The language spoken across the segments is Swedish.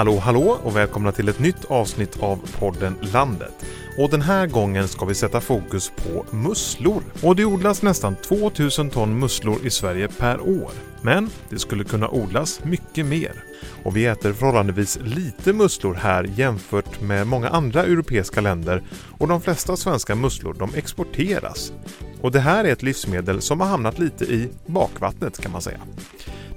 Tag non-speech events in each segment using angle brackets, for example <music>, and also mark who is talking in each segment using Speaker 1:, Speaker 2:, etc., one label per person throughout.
Speaker 1: Hallå hallå och välkomna till ett nytt avsnitt av podden Landet. Och den här gången ska vi sätta fokus på musslor. Och det odlas nästan 2000 ton musslor i Sverige per år. Men det skulle kunna odlas mycket mer. Och vi äter förhållandevis lite musslor här jämfört med många andra europeiska länder och de flesta svenska musslor de exporteras. Och det här är ett livsmedel som har hamnat lite i bakvattnet kan man säga.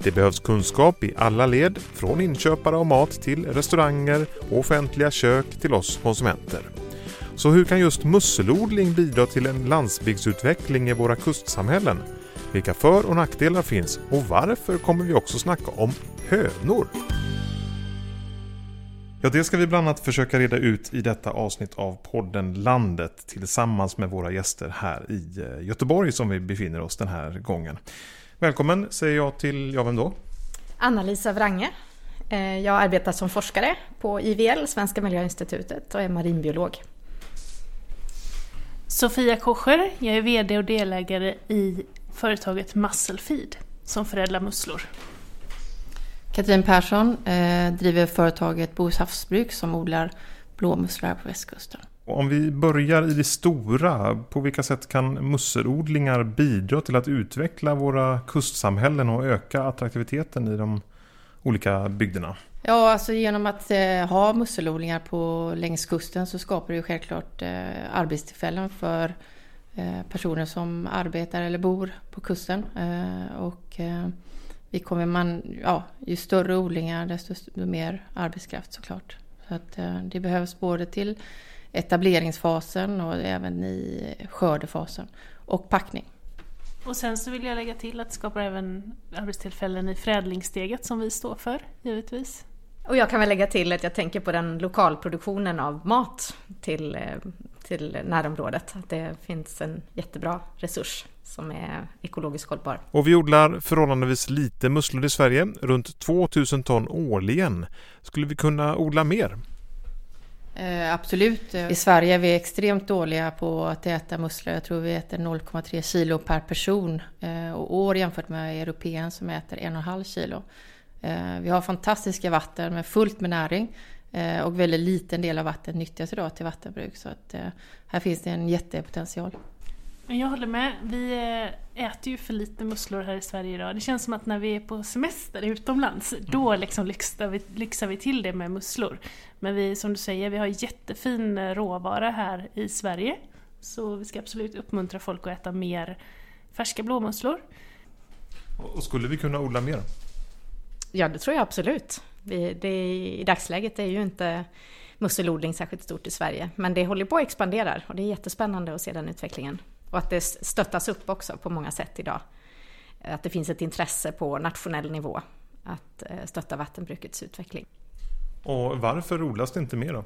Speaker 1: Det behövs kunskap i alla led, från inköpare av mat till restauranger och offentliga kök till oss konsumenter. Så hur kan just musselodling bidra till en landsbygdsutveckling i våra kustsamhällen? Vilka för och nackdelar finns och varför kommer vi också snacka om hönor? Ja, det ska vi bland annat försöka reda ut i detta avsnitt av podden Landet tillsammans med våra gäster här i eh, Göteborg som vi befinner oss den här gången. Välkommen säger jag till, ja vem då?
Speaker 2: Anna-Lisa Wrange. Eh, jag arbetar som forskare på IVL, Svenska Miljöinstitutet och är marinbiolog.
Speaker 3: Sofia Kocher, jag är VD och delägare i företaget Musclefeed som förädlar musslor.
Speaker 4: Katrin Persson eh, driver företaget Bohus havsbruk som odlar blåmusslor här på västkusten.
Speaker 1: Om vi börjar i det stora, på vilka sätt kan musselodlingar bidra till att utveckla våra kustsamhällen och öka attraktiviteten i de olika bygderna?
Speaker 4: Ja, alltså genom att eh, ha musselodlingar på, längs kusten så skapar det ju självklart eh, arbetstillfällen för eh, personer som arbetar eller bor på kusten. Eh, och eh, vi kommer man, ja, ju större odlingar desto mer arbetskraft såklart. Så att eh, det behövs både till etableringsfasen och även i skördefasen och packning.
Speaker 3: Och sen så vill jag lägga till att det skapar även arbetstillfällen i förädlingssteget som vi står för, givetvis.
Speaker 2: Och jag kan väl lägga till att jag tänker på den lokalproduktionen av mat till, till närområdet. Att det finns en jättebra resurs som är ekologiskt hållbar.
Speaker 1: Och vi odlar förhållandevis lite musslor i Sverige, runt 2000 ton årligen. Skulle vi kunna odla mer?
Speaker 4: Eh, absolut. Eh, I Sverige är vi extremt dåliga på att äta musslor. Jag tror vi äter 0,3 kilo per person eh, och år jämfört med europeen som äter 1,5 kilo. Eh, vi har fantastiska vatten med fullt med näring eh, och väldigt liten del av vattnet nyttjas idag till vattenbruk. Så att, eh, här finns det en jättepotential.
Speaker 3: Jag håller med. Vi eh, äter ju för lite musslor här i Sverige idag. Det känns som att när vi är på semester utomlands, då liksom lyxar, vi, lyxar vi till det med musslor. Men vi, som du säger, vi har jättefin eh, råvara här i Sverige. Så vi ska absolut uppmuntra folk att äta mer färska blåmusslor.
Speaker 1: Och skulle vi kunna odla mer?
Speaker 2: Ja, det tror jag absolut. Vi, det, I dagsläget är ju inte musselodling särskilt stort i Sverige, men det håller på att expandera och det är jättespännande att se den utvecklingen. Och att det stöttas upp också på många sätt idag. Att det finns ett intresse på nationell nivå att eh, stötta vattenbrukets utveckling.
Speaker 1: Och varför odlas det inte mer då?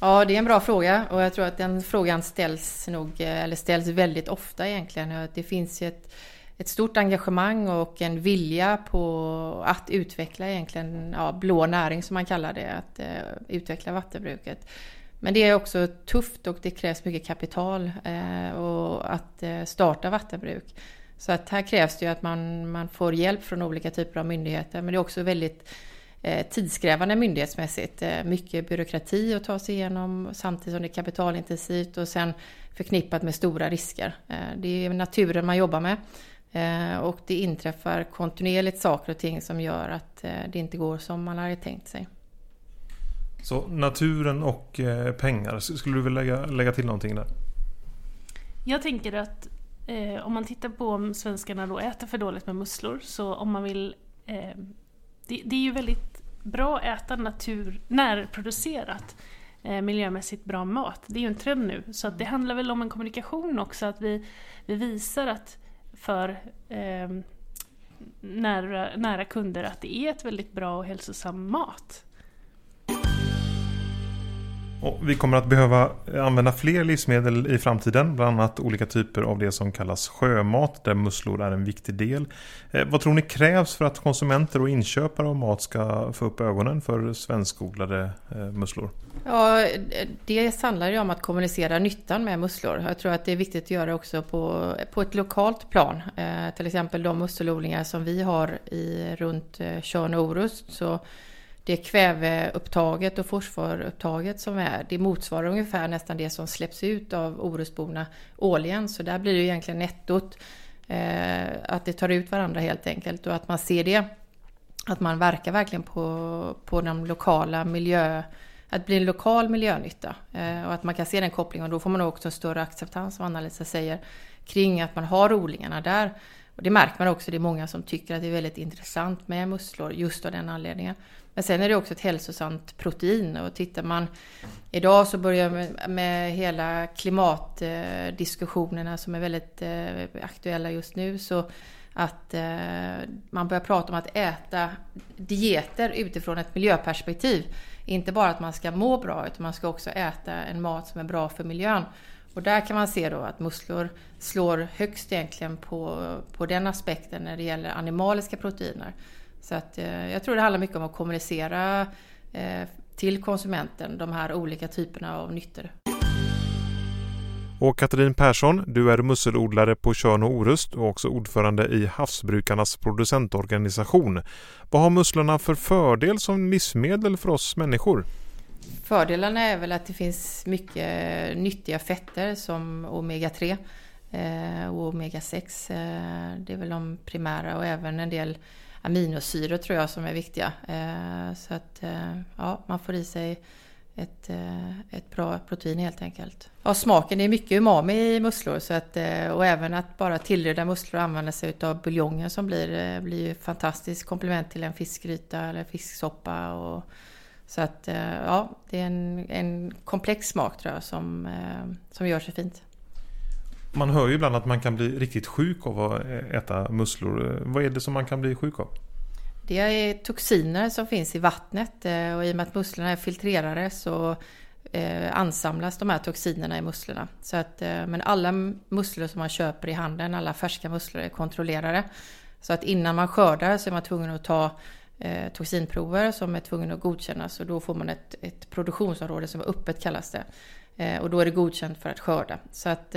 Speaker 4: Ja, det är en bra fråga och jag tror att den frågan ställs nog, eh, eller ställs väldigt ofta egentligen. Det finns ju ett, ett stort engagemang och en vilja på att utveckla egentligen ja, blå näring som man kallar det, att uh, utveckla vattenbruket. Men det är också tufft och det krävs mycket kapital eh, och att eh, starta vattenbruk. Så att här krävs det ju att man, man får hjälp från olika typer av myndigheter. Men det är också väldigt eh, tidskrävande myndighetsmässigt. Eh, mycket byråkrati att ta sig igenom samtidigt som det är kapitalintensivt och sen förknippat med stora risker. Eh, det är naturen man jobbar med. Eh, och det inträffar kontinuerligt saker och ting som gör att eh, det inte går som man hade tänkt sig.
Speaker 1: Så naturen och eh, pengar, skulle du vilja lägga, lägga till någonting där?
Speaker 3: Jag tänker att eh, om man tittar på om svenskarna då äter för dåligt med musslor, så om man vill... Eh, det, det, är ju väldigt bra att äta natur, närproducerat, eh, miljömässigt bra mat. Det är ju en trend nu, så att det handlar väl om en kommunikation också, att vi, vi visar att för eh, nära, nära kunder att det är ett väldigt bra och hälsosam mat.
Speaker 1: Och vi kommer att behöva eh, använda fler livsmedel i framtiden, bland annat olika typer av det som kallas sjömat, där musslor är en viktig del. Eh, vad tror ni krävs för att konsumenter och inköpare av mat ska få upp ögonen för svenskodlade eh, musslor?
Speaker 4: Ja, det handlar ju om att kommunicera nyttan med musslor. Jag tror att det är viktigt att göra också på, på ett lokalt plan. Eh, till exempel de musselodlingar som vi har i, runt eh, Tjörn och Orust. Så det kväveupptaget och fosforupptaget som är, det motsvarar ungefär nästan det som släpps ut av Orustborna årligen. Så där blir det egentligen nettot. Eh, att det tar ut varandra helt enkelt och att man ser det. Att man verkar verkligen på, på de lokala miljö... Att bli en lokal miljönytta. Eh, och att man kan se den kopplingen och då får man också en större acceptans som Anna-Lisa säger kring att man har odlingarna där. Och det märker man också, det är många som tycker att det är väldigt intressant med musslor just av den anledningen. Men sen är det också ett hälsosamt protein och tittar man idag så börjar med, med hela klimatdiskussionerna som är väldigt eh, aktuella just nu så att eh, man börjar prata om att äta dieter utifrån ett miljöperspektiv. Inte bara att man ska må bra utan man ska också äta en mat som är bra för miljön. Och där kan man se då att musslor slår högst egentligen på, på den aspekten när det gäller animaliska proteiner. Så att, eh, jag tror det handlar mycket om att kommunicera eh, till konsumenten de här olika typerna av nyttor.
Speaker 1: Och Katrin Persson, du är musselodlare på Tjörn och Orust och också ordförande i Havsbrukarnas producentorganisation. Vad har musslorna för fördel som livsmedel för oss människor?
Speaker 4: Fördelarna är väl att det finns mycket nyttiga fetter som omega-3 eh, och omega-6. Det är väl de primära och även en del aminosyror tror jag som är viktiga. Eh, så att eh, ja, man får i sig ett, eh, ett bra protein helt enkelt. Ja, smaken, det är mycket umami i musslor så att, eh, och även att bara tillreda musslor och använda sig av buljongen som blir, eh, blir fantastiskt komplement till en fiskgryta eller fisksoppa. Och, så att ja, det är en, en komplex smak tror jag som, som gör sig fint.
Speaker 1: Man hör ju ibland att man kan bli riktigt sjuk av att eh, äta musslor. Eh, vad är det som man kan bli sjuk av?
Speaker 4: Det är toxiner som finns i vattnet eh, och i och med att musslorna är filtrerade så ansamlas de här toxinerna i musslorna. Så att, men alla musslor som man köper i handeln, alla färska musslor är kontrollerade. Så att innan man skördar så är man tvungen att ta toxinprover som är tvungna att godkännas och då får man ett, ett produktionsområde som är öppet kallas det. och då är det godkänt för att skörda. Så att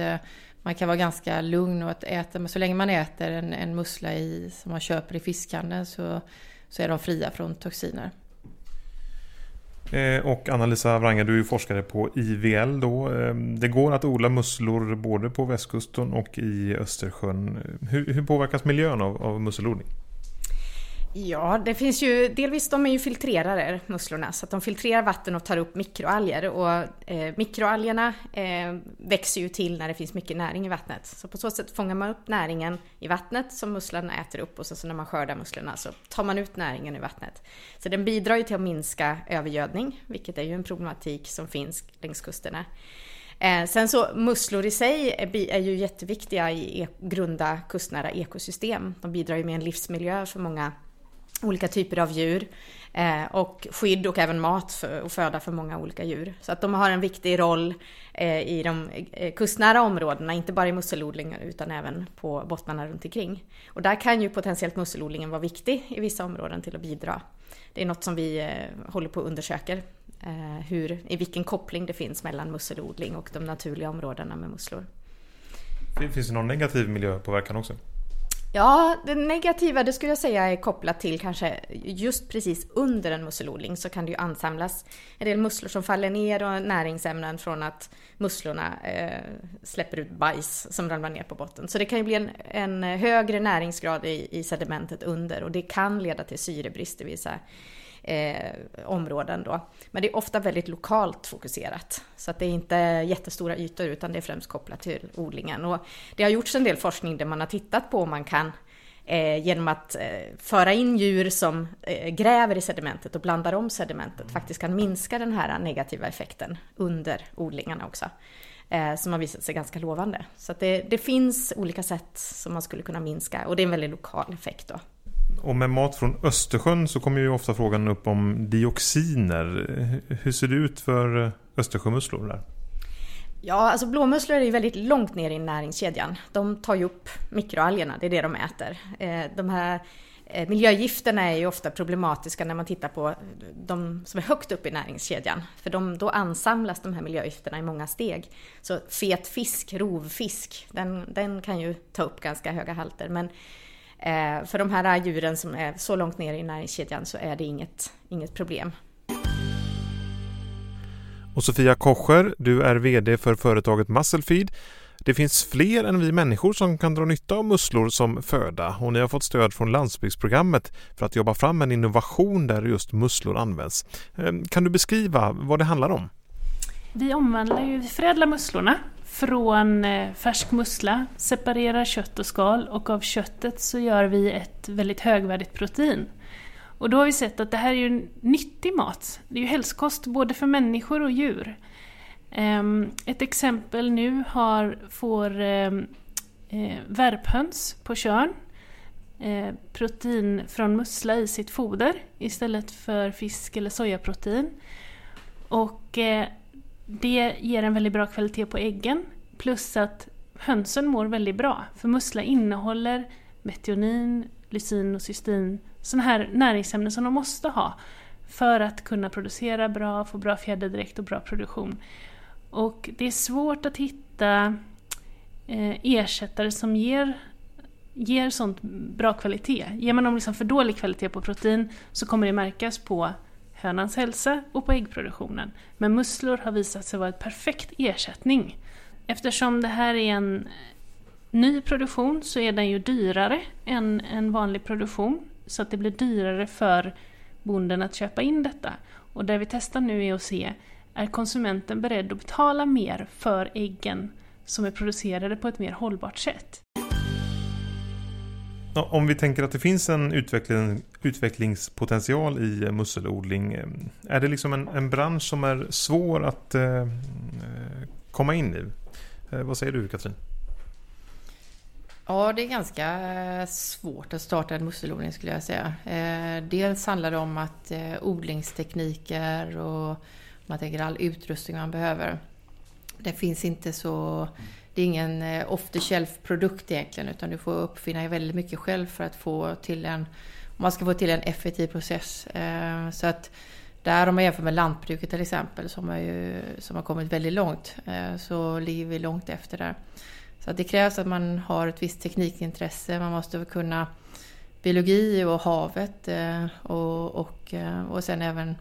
Speaker 4: man kan vara ganska lugn och att äta, men så länge man äter en, en mussla i, som man köper i fiskhandeln så, så är de fria från toxiner.
Speaker 1: Eh, och Anna-Lisa Wrange, du är forskare på IVL då. Eh, det går att odla musslor både på västkusten och i Östersjön. Hur, hur påverkas miljön av, av musselodling?
Speaker 2: Ja, det finns ju delvis, de är ju filtrerare, musslorna, så att de filtrerar vatten och tar upp mikroalger. Och eh, mikroalgerna eh, växer ju till när det finns mycket näring i vattnet. Så på så sätt fångar man upp näringen i vattnet som musslorna äter upp och så, så när man skördar musslorna så tar man ut näringen i vattnet. Så den bidrar ju till att minska övergödning, vilket är ju en problematik som finns längs kusterna. Eh, sen så musslor i sig är, är ju jätteviktiga i e grunda kustnära ekosystem. De bidrar ju med en livsmiljö för många olika typer av djur eh, och skydd och även mat för, och föda för många olika djur. Så att de har en viktig roll eh, i de eh, kustnära områdena, inte bara i musselodlingar utan även på bottnarna runt omkring. Och där kan ju potentiellt musselodlingen vara viktig i vissa områden till att bidra. Det är något som vi eh, håller på att undersöker, eh, hur, i vilken koppling det finns mellan musselodling och de naturliga områdena med musslor.
Speaker 1: Finns det någon negativ miljöpåverkan också?
Speaker 2: Ja, det negativa det skulle jag säga är kopplat till kanske just precis under en musselodling så kan det ju ansamlas en del musslor som faller ner och näringsämnen från att musslorna eh, släpper ut bajs som ramlar ner på botten. Så det kan ju bli en, en högre näringsgrad i, i sedimentet under och det kan leda till syrebrist i vissa eh, områden då. Men det är ofta väldigt lokalt fokuserat. Så att det är inte jättestora ytor utan det är främst kopplat till odlingen. Och det har gjorts en del forskning där man har tittat på om man kan eh, genom att eh, föra in djur som eh, gräver i sedimentet och blandar om sedimentet faktiskt kan minska den här negativa effekten under odlingarna också eh, som har visat sig ganska lovande. Så det, det, finns olika sätt som man skulle kunna minska och det är en väldigt lokal effekt då.
Speaker 1: Och med mat från Östersjön så kommer ju ofta frågan upp om dioxiner. Hur ser det ut för Östersjömusslor där?
Speaker 2: Ja, alltså blåmusslor är ju väldigt långt ner i näringskedjan. De tar ju upp mikroalgerna, det är det de äter. Eh, de här eh, miljögifterna är ju ofta problematiska när man tittar på de som är högt upp i näringskedjan. För de, då ansamlas de här miljögifterna i många steg. Så fet fisk, rovfisk, den, den kan ju ta upp ganska höga halter. Men Eh, för de här djuren som är så långt ner i näringskedjan så är det inget, inget problem.
Speaker 1: Och Sofia Kocher, du är VD för företaget Musclefeed. Det finns fler än vi människor som kan dra nytta av musslor som föda och ni har fått stöd från landsbygdsprogrammet för att jobba fram en innovation där just musslor används. Ehm, kan du beskriva vad det handlar om?
Speaker 3: Vi omvandlar ju, vi förädlar musslorna från eh, färsk mussla, separerar kött och skal och av köttet så gör vi ett väldigt högvärdigt protein. Och då har vi sett att det här är ju nyttig mat. Det är ju hälsokost både för människor och djur. Ehm, ett exempel nu har, får ehm, eh, värphöns på Tjörn eh, protein från mussla i sitt foder istället för fisk eller sojaprotein. Och det ger en väldigt bra kvalitet på äggen plus att hönsen mår väldigt bra för mussla innehåller metionin, lysin och cystin, sådana här näringsämnen som de måste ha för att kunna producera bra, få bra fjäderdräkt och bra produktion. Och det är svårt att hitta eh, ersättare som ger, ger sånt bra kvalitet. Ger man dem liksom för dålig kvalitet på protein så kommer det märkas på hönans hälsa och på äggproduktionen. Men musslor har visat sig vara ett perfekt ersättning. Eftersom det här är en eh, ny produktion så är den ju dyrare än en vanlig produktion. Så att det blir dyrare för bonden att köpa in detta. Och det vi testar nu är att se är konsumenten beredd att betala mer för äggen som är producerade på ett mer hållbart sätt.
Speaker 1: Om vi tänker att det finns en utveckling, utvecklingspotential i eh, musselodling. Eh, är det liksom en, en bransch som är svår att eh, eh, komma in i? Eh, vad säger du Katrin?
Speaker 4: Ja, det är ganska svårt att starta en musselodling skulle jag säga. Dels handlar det om att odlingstekniker och man tänker all utrustning man behöver. Det finns inte så... Det är ingen eh, off the shelf produkt egentligen utan du får uppfinna väldigt mycket själv för att få till en... Om man ska få till en effektiv process. Eh, så att där om man jämför med lantbruket till exempel som har, ju, som har kommit väldigt långt eh, så ligger vi långt efter där. Så att det krävs att man har ett visst teknikintresse. Man måste kunna biologi och havet och, och, och sen även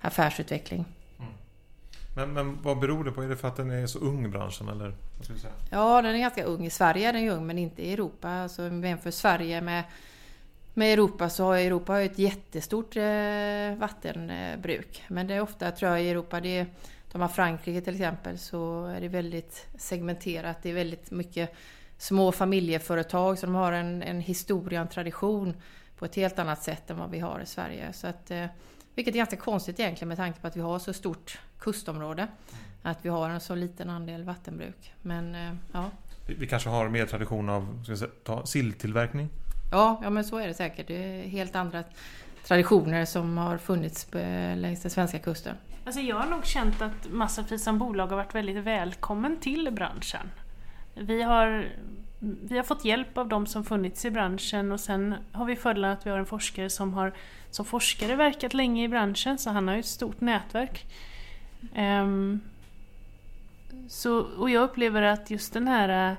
Speaker 4: affärsutveckling.
Speaker 1: Men, men vad beror det på? Är det för att den är så ung branschen eller?
Speaker 4: Ja, den är ganska ung. I Sverige är den ju ung men inte i Europa. Alltså om vi jämför Sverige med, med Europa så har Europa ett jättestort eh, vattenbruk. Men det är ofta, tror jag, i Europa, det är, de har Frankrike till exempel, så är det väldigt segmenterat. Det är väldigt mycket små familjeföretag så de har en, en historia, en tradition på ett helt annat sätt än vad vi har i Sverige. Så att, eh, vilket är ganska konstigt egentligen med tanke på att vi har så stort kustområde. Att vi har en så liten andel vattenbruk. Men eh, ja.
Speaker 1: Vi kanske har mer tradition av ska säga, ta, silltillverkning?
Speaker 4: Ja, ja, men så är det säkert. Det är helt andra traditioner som har funnits längs den svenska kusten.
Speaker 3: Alltså jag har nog känt att Massafri som bolag har varit väldigt välkommen till branschen. Vi har, vi har fått hjälp av de som funnits i branschen och sen har vi fördelen att vi har en forskare som har som forskare verkat länge i branschen så han har ju ett stort nätverk. Um, så, och jag upplever att just den här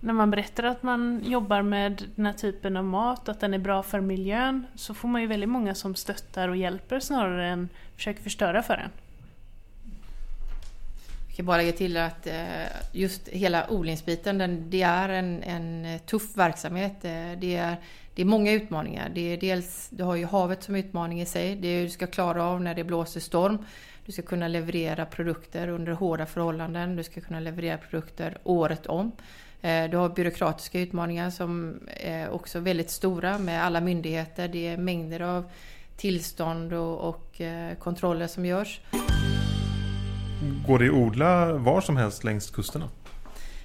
Speaker 3: när man berättar att man jobbar med den här typen av mat, att den är bra för miljön, så får man ju väldigt många som stöttar och hjälper snarare än försöker förstöra för en.
Speaker 4: Jag kan bara lägga till att eh, just hela odlingsbiten, det är en, en eh, tuff verksamhet. Eh, det är det är många utmaningar. Det är dels, du har ju havet som utmaning i sig. Det är du ska klara av när det blåser storm. Du ska kunna leverera produkter under hårda förhållanden. Du ska kunna leverera produkter året om. Du har byråkratiska utmaningar som är också väldigt stora med alla myndigheter. Det är mängder av tillstånd och, och kontroller som görs.
Speaker 1: Går det att odla var som helst längs kusterna?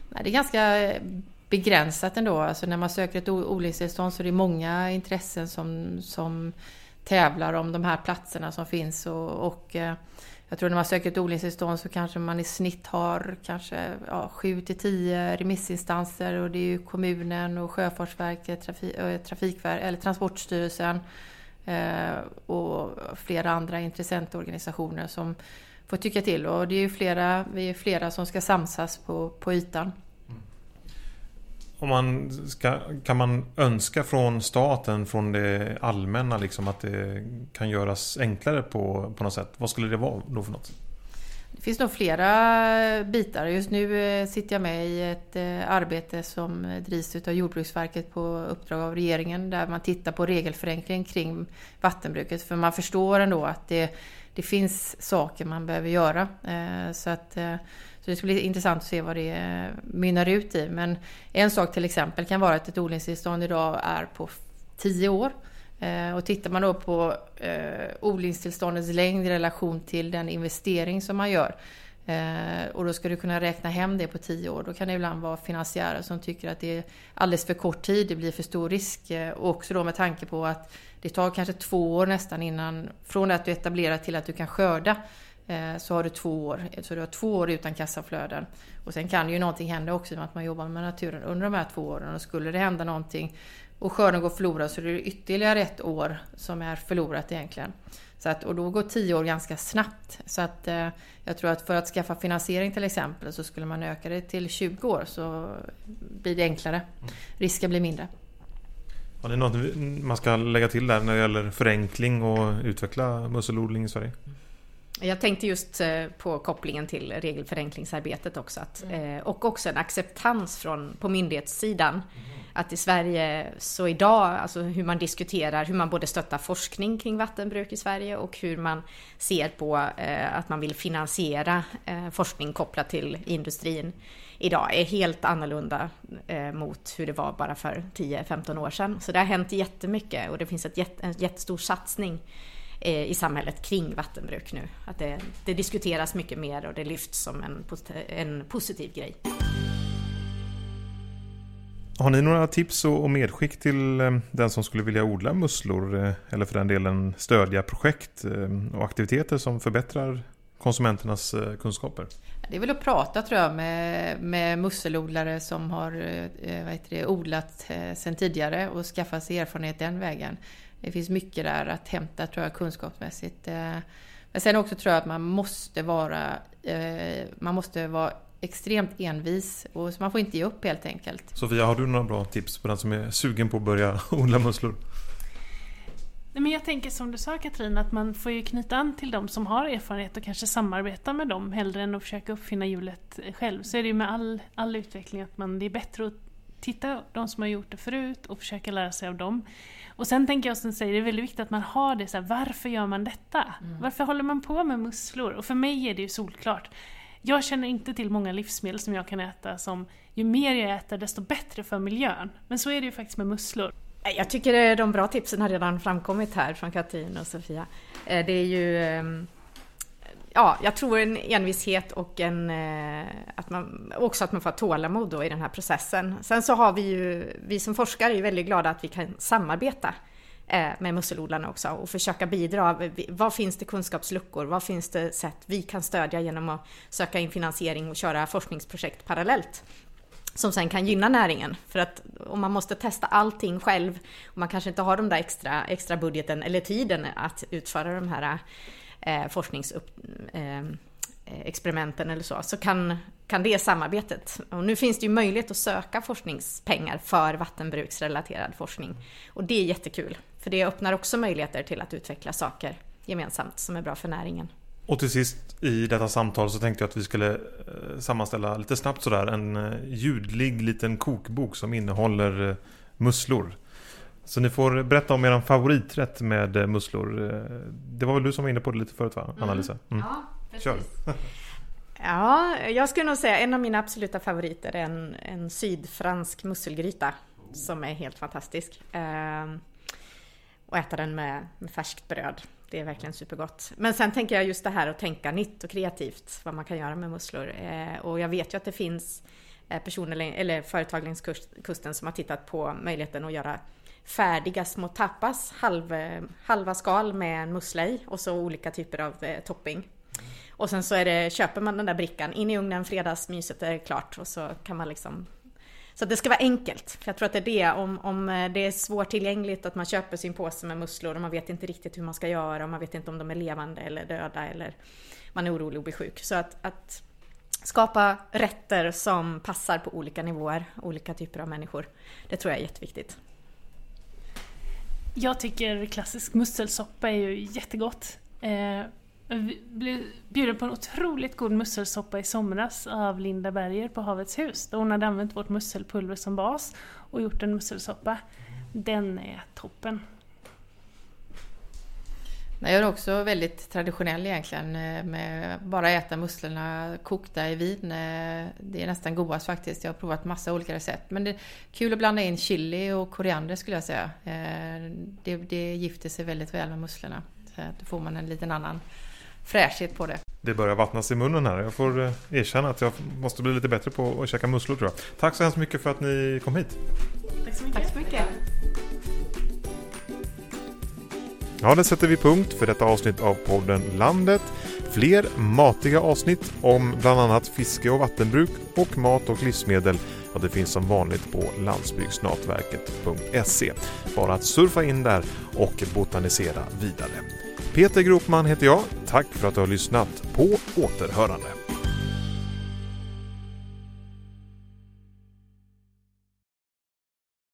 Speaker 4: Nej, det är ganska eh, begränsat ändå. Alltså när man söker ett odlingstillstånd så är det många intressen som, som tävlar om de här platserna som finns. Och, och eh, jag tror när man söker ett odlingstillstånd så kanske man i snitt har kanske ja, 7 till 10 remissinstanser och det är ju kommunen och Sjöfartsverket, trafik, eh, Trafikverket eller Transportstyrelsen eh, och flera andra intressentorganisationer som får tycka till. Och det är ju flera, vi är flera som ska samsas på, på ytan.
Speaker 1: om man ska, kan man önska från staten, från det allmänna liksom att det kan göras enklare på, på något sätt? Vad skulle det vara då för något?
Speaker 4: Det finns nog flera bitar. Just nu eh, sitter jag med i ett eh, arbete som drivs av Jordbruksverket på uppdrag av regeringen där man tittar på regelförenkling kring vattenbruket. För man förstår ändå att det, det finns saker man behöver göra. Eh, så att eh, så det ska bli intressant att se vad det eh, mynnar ut i. Men en sak till exempel kan vara att ett odlingstillstånd idag är på 10 år. Och tittar man då på odlingstillståndets längd i relation till den investering som man gör och då ska du kunna räkna hem det på 10 år. Då kan det ibland vara finansiärer som tycker att det är alldeles för kort tid, det blir för stor risk. Och också då med tanke på att det tar kanske två år nästan innan, från att du etablerar till att du kan skörda. Eh, så har du två år. Så du har två år utan kassaflöden. Och sen kan ju någonting hända också med att man jobbar med naturen under de här två åren. Och skulle det hända någonting och skörden går förlorad så är det ytterligare ett år som är förlorat egentligen. Så att, och då går tio år ganska snabbt. Så att eh, jag tror att för att skaffa finansiering till exempel så skulle man öka det till 20 år så blir det enklare. Risken blir mindre.
Speaker 1: Har ni något man ska lägga till där när det gäller förenkling och utveckla musselodling i Sverige?
Speaker 2: Jag tänkte just eh, på kopplingen till regelförenklingsarbetet också. Att, mm. Eh, och också en acceptans från, på myndighetssidan. Mm. Att i Sverige, så idag, alltså hur man diskuterar, hur man både stöttar forskning kring vattenbruk i Sverige och hur man ser på eh, att man vill finansiera forskning kopplat till industrin idag är helt annorlunda eh, mot hur det var bara för 10-15 år sedan. Så det har hänt jättemycket och det finns ett, en jättestor satsning Eh, i samhället kring vattenbruk nu. Att det, det diskuteras mycket mer och det lyfts som en, en positiv grej.
Speaker 1: Har ni några tips och medskick till eh, den som skulle vilja odla musslor eh, eller för den delen stödja projekt och aktiviteter som förbättrar konsumenternas kunskaper?
Speaker 4: Det är väl att prata tror jag med, med musselodlare som har eh, vad heter det, odlat eh, sedan tidigare och skaffa sig erfarenhet den vägen. Det finns mycket där att hämta tror jag kunskapsmässigt. Eh, men sen också tror jag att man måste vara, man måste vara extremt envis och man får inte ge upp helt enkelt.
Speaker 1: Sofia, har du några bra tips på den som är sugen på att börja <laughs> odla musslor?
Speaker 3: Nej, men jag tänker som du sa Katrin, att man får ju knyta an till de som har erfarenhet och kanske samarbeta med dem hellre än att försöka uppfinna hjulet själv. Så är det ju med all, all utveckling att man, det är bättre att titta på de som har gjort det förut och försöka lära sig av dem. Och sen tänker jag som säger, det är väldigt viktigt att man har det så här, varför gör man detta? Mm. Varför håller man på med musslor? Och för mig är det ju solklart. Jag känner inte till många livsmedel som jag kan äta som ju mer jag äter desto bättre för miljön. Men så är det ju faktiskt med musslor.
Speaker 2: Jag tycker eh, de bra tipsen har redan framkommit här från Katrin och Sofia. Eh, det är ju ehm, ja, jag tror en envishet och en, eh, att man, också att man får tålamod då i den här processen. Sen så har vi ju, vi som forskare är väldigt glada att vi kan samarbeta eh, med musselodlarna också och försöka bidra. Vad finns det kunskapsluckor? Vad finns det sätt vi kan stödja genom att söka in finansiering och köra forskningsprojekt parallellt? Som sen kan gynna näringen. För att om man måste testa allting själv och man kanske inte har de där extra, extra budgeten eller tiden att utföra de här eh, forskningsexperimenten eh, eller så, så kan, kan det samarbetet. Och nu finns det ju möjlighet att söka forskningspengar för vattenbruksrelaterad forskning. Och det är jättekul, för det öppnar också möjligheter till att utveckla saker gemensamt som är bra för näringen.
Speaker 1: Och till sist i detta samtal så tänkte jag att vi skulle eh, sammanställa lite snabbt sådär en eh, ljudlig liten kokbok som innehåller eh, musslor. Så ni får berätta om er favoriträtt med musslor. Det var väl du som var inne på det lite förut va, mm. Anna-Lisa?
Speaker 2: Mm. Ja, precis. Kör. <laughs> ja, jag skulle nog säga en av mina absoluta favoriter är en, en sydfransk musselgryta som är helt fantastisk. Ehm, och äta den med, med färskt bröd. Det är verkligen supergott. Men sen tänker jag just det här att tänka nytt och kreativt, vad man kan göra med musslor. Eh, och jag vet ju att det finns eh, personer, eller företag längs kusten som har tittat på möjligheten att göra färdiga små tapas, halv, halva skal med en mussla i och så olika typer av eh, topping. Och sen så är det, köper man den där brickan in i ugnen, fredagsmyset är klart och så kan man liksom så det ska vara enkelt. För jag tror att det är det, om, om eh, det är svårtillgängligt att man köper sin påse med musslor och man vet inte riktigt hur man ska göra och man vet inte om de är levande eller döda eller man är orolig att bli sjuk. Så att, att skapa rätter som passar på olika nivåer, olika typer av människor. Det tror jag är jätteviktigt.
Speaker 3: Jag tycker klassisk musselsoppa är ju jättegott. Eh, vi blev bjuden på en otroligt god musselsoppa i somras av Linda Berger på Havets hus. Där hon hade använt vårt musselpulver som bas och gjort en musselsoppa. Den är toppen.
Speaker 4: Jag är också väldigt traditionell egentligen eh, med bara äta musslorna kokta i vin. Eh, det är nästan godast faktiskt. Jag har provat massa olika recept. Men det är kul att blanda in chili och koriander skulle jag säga. Eh, det, det gifter sig väldigt väl med musslorna. Så då får man en liten annan fräschhet på det.
Speaker 1: Det börjar vattnas i munnen här. Jag får erkänna att jag måste bli lite bättre på att käka musslor tror jag. Tack så hemskt mycket för att ni kom hit.
Speaker 3: Tack så mycket.
Speaker 2: Tack så mycket.
Speaker 1: Ja, där sätter vi punkt för detta avsnitt av podden Landet. Fler matiga avsnitt om bland annat fiske och vattenbruk och mat och livsmedel Ja, det finns som vanligt på landsbygdsnatverket.se. Bara att surfa in där och botanisera vidare. Peter Gropman heter jag. Tack för att du har lyssnat. På återhörande.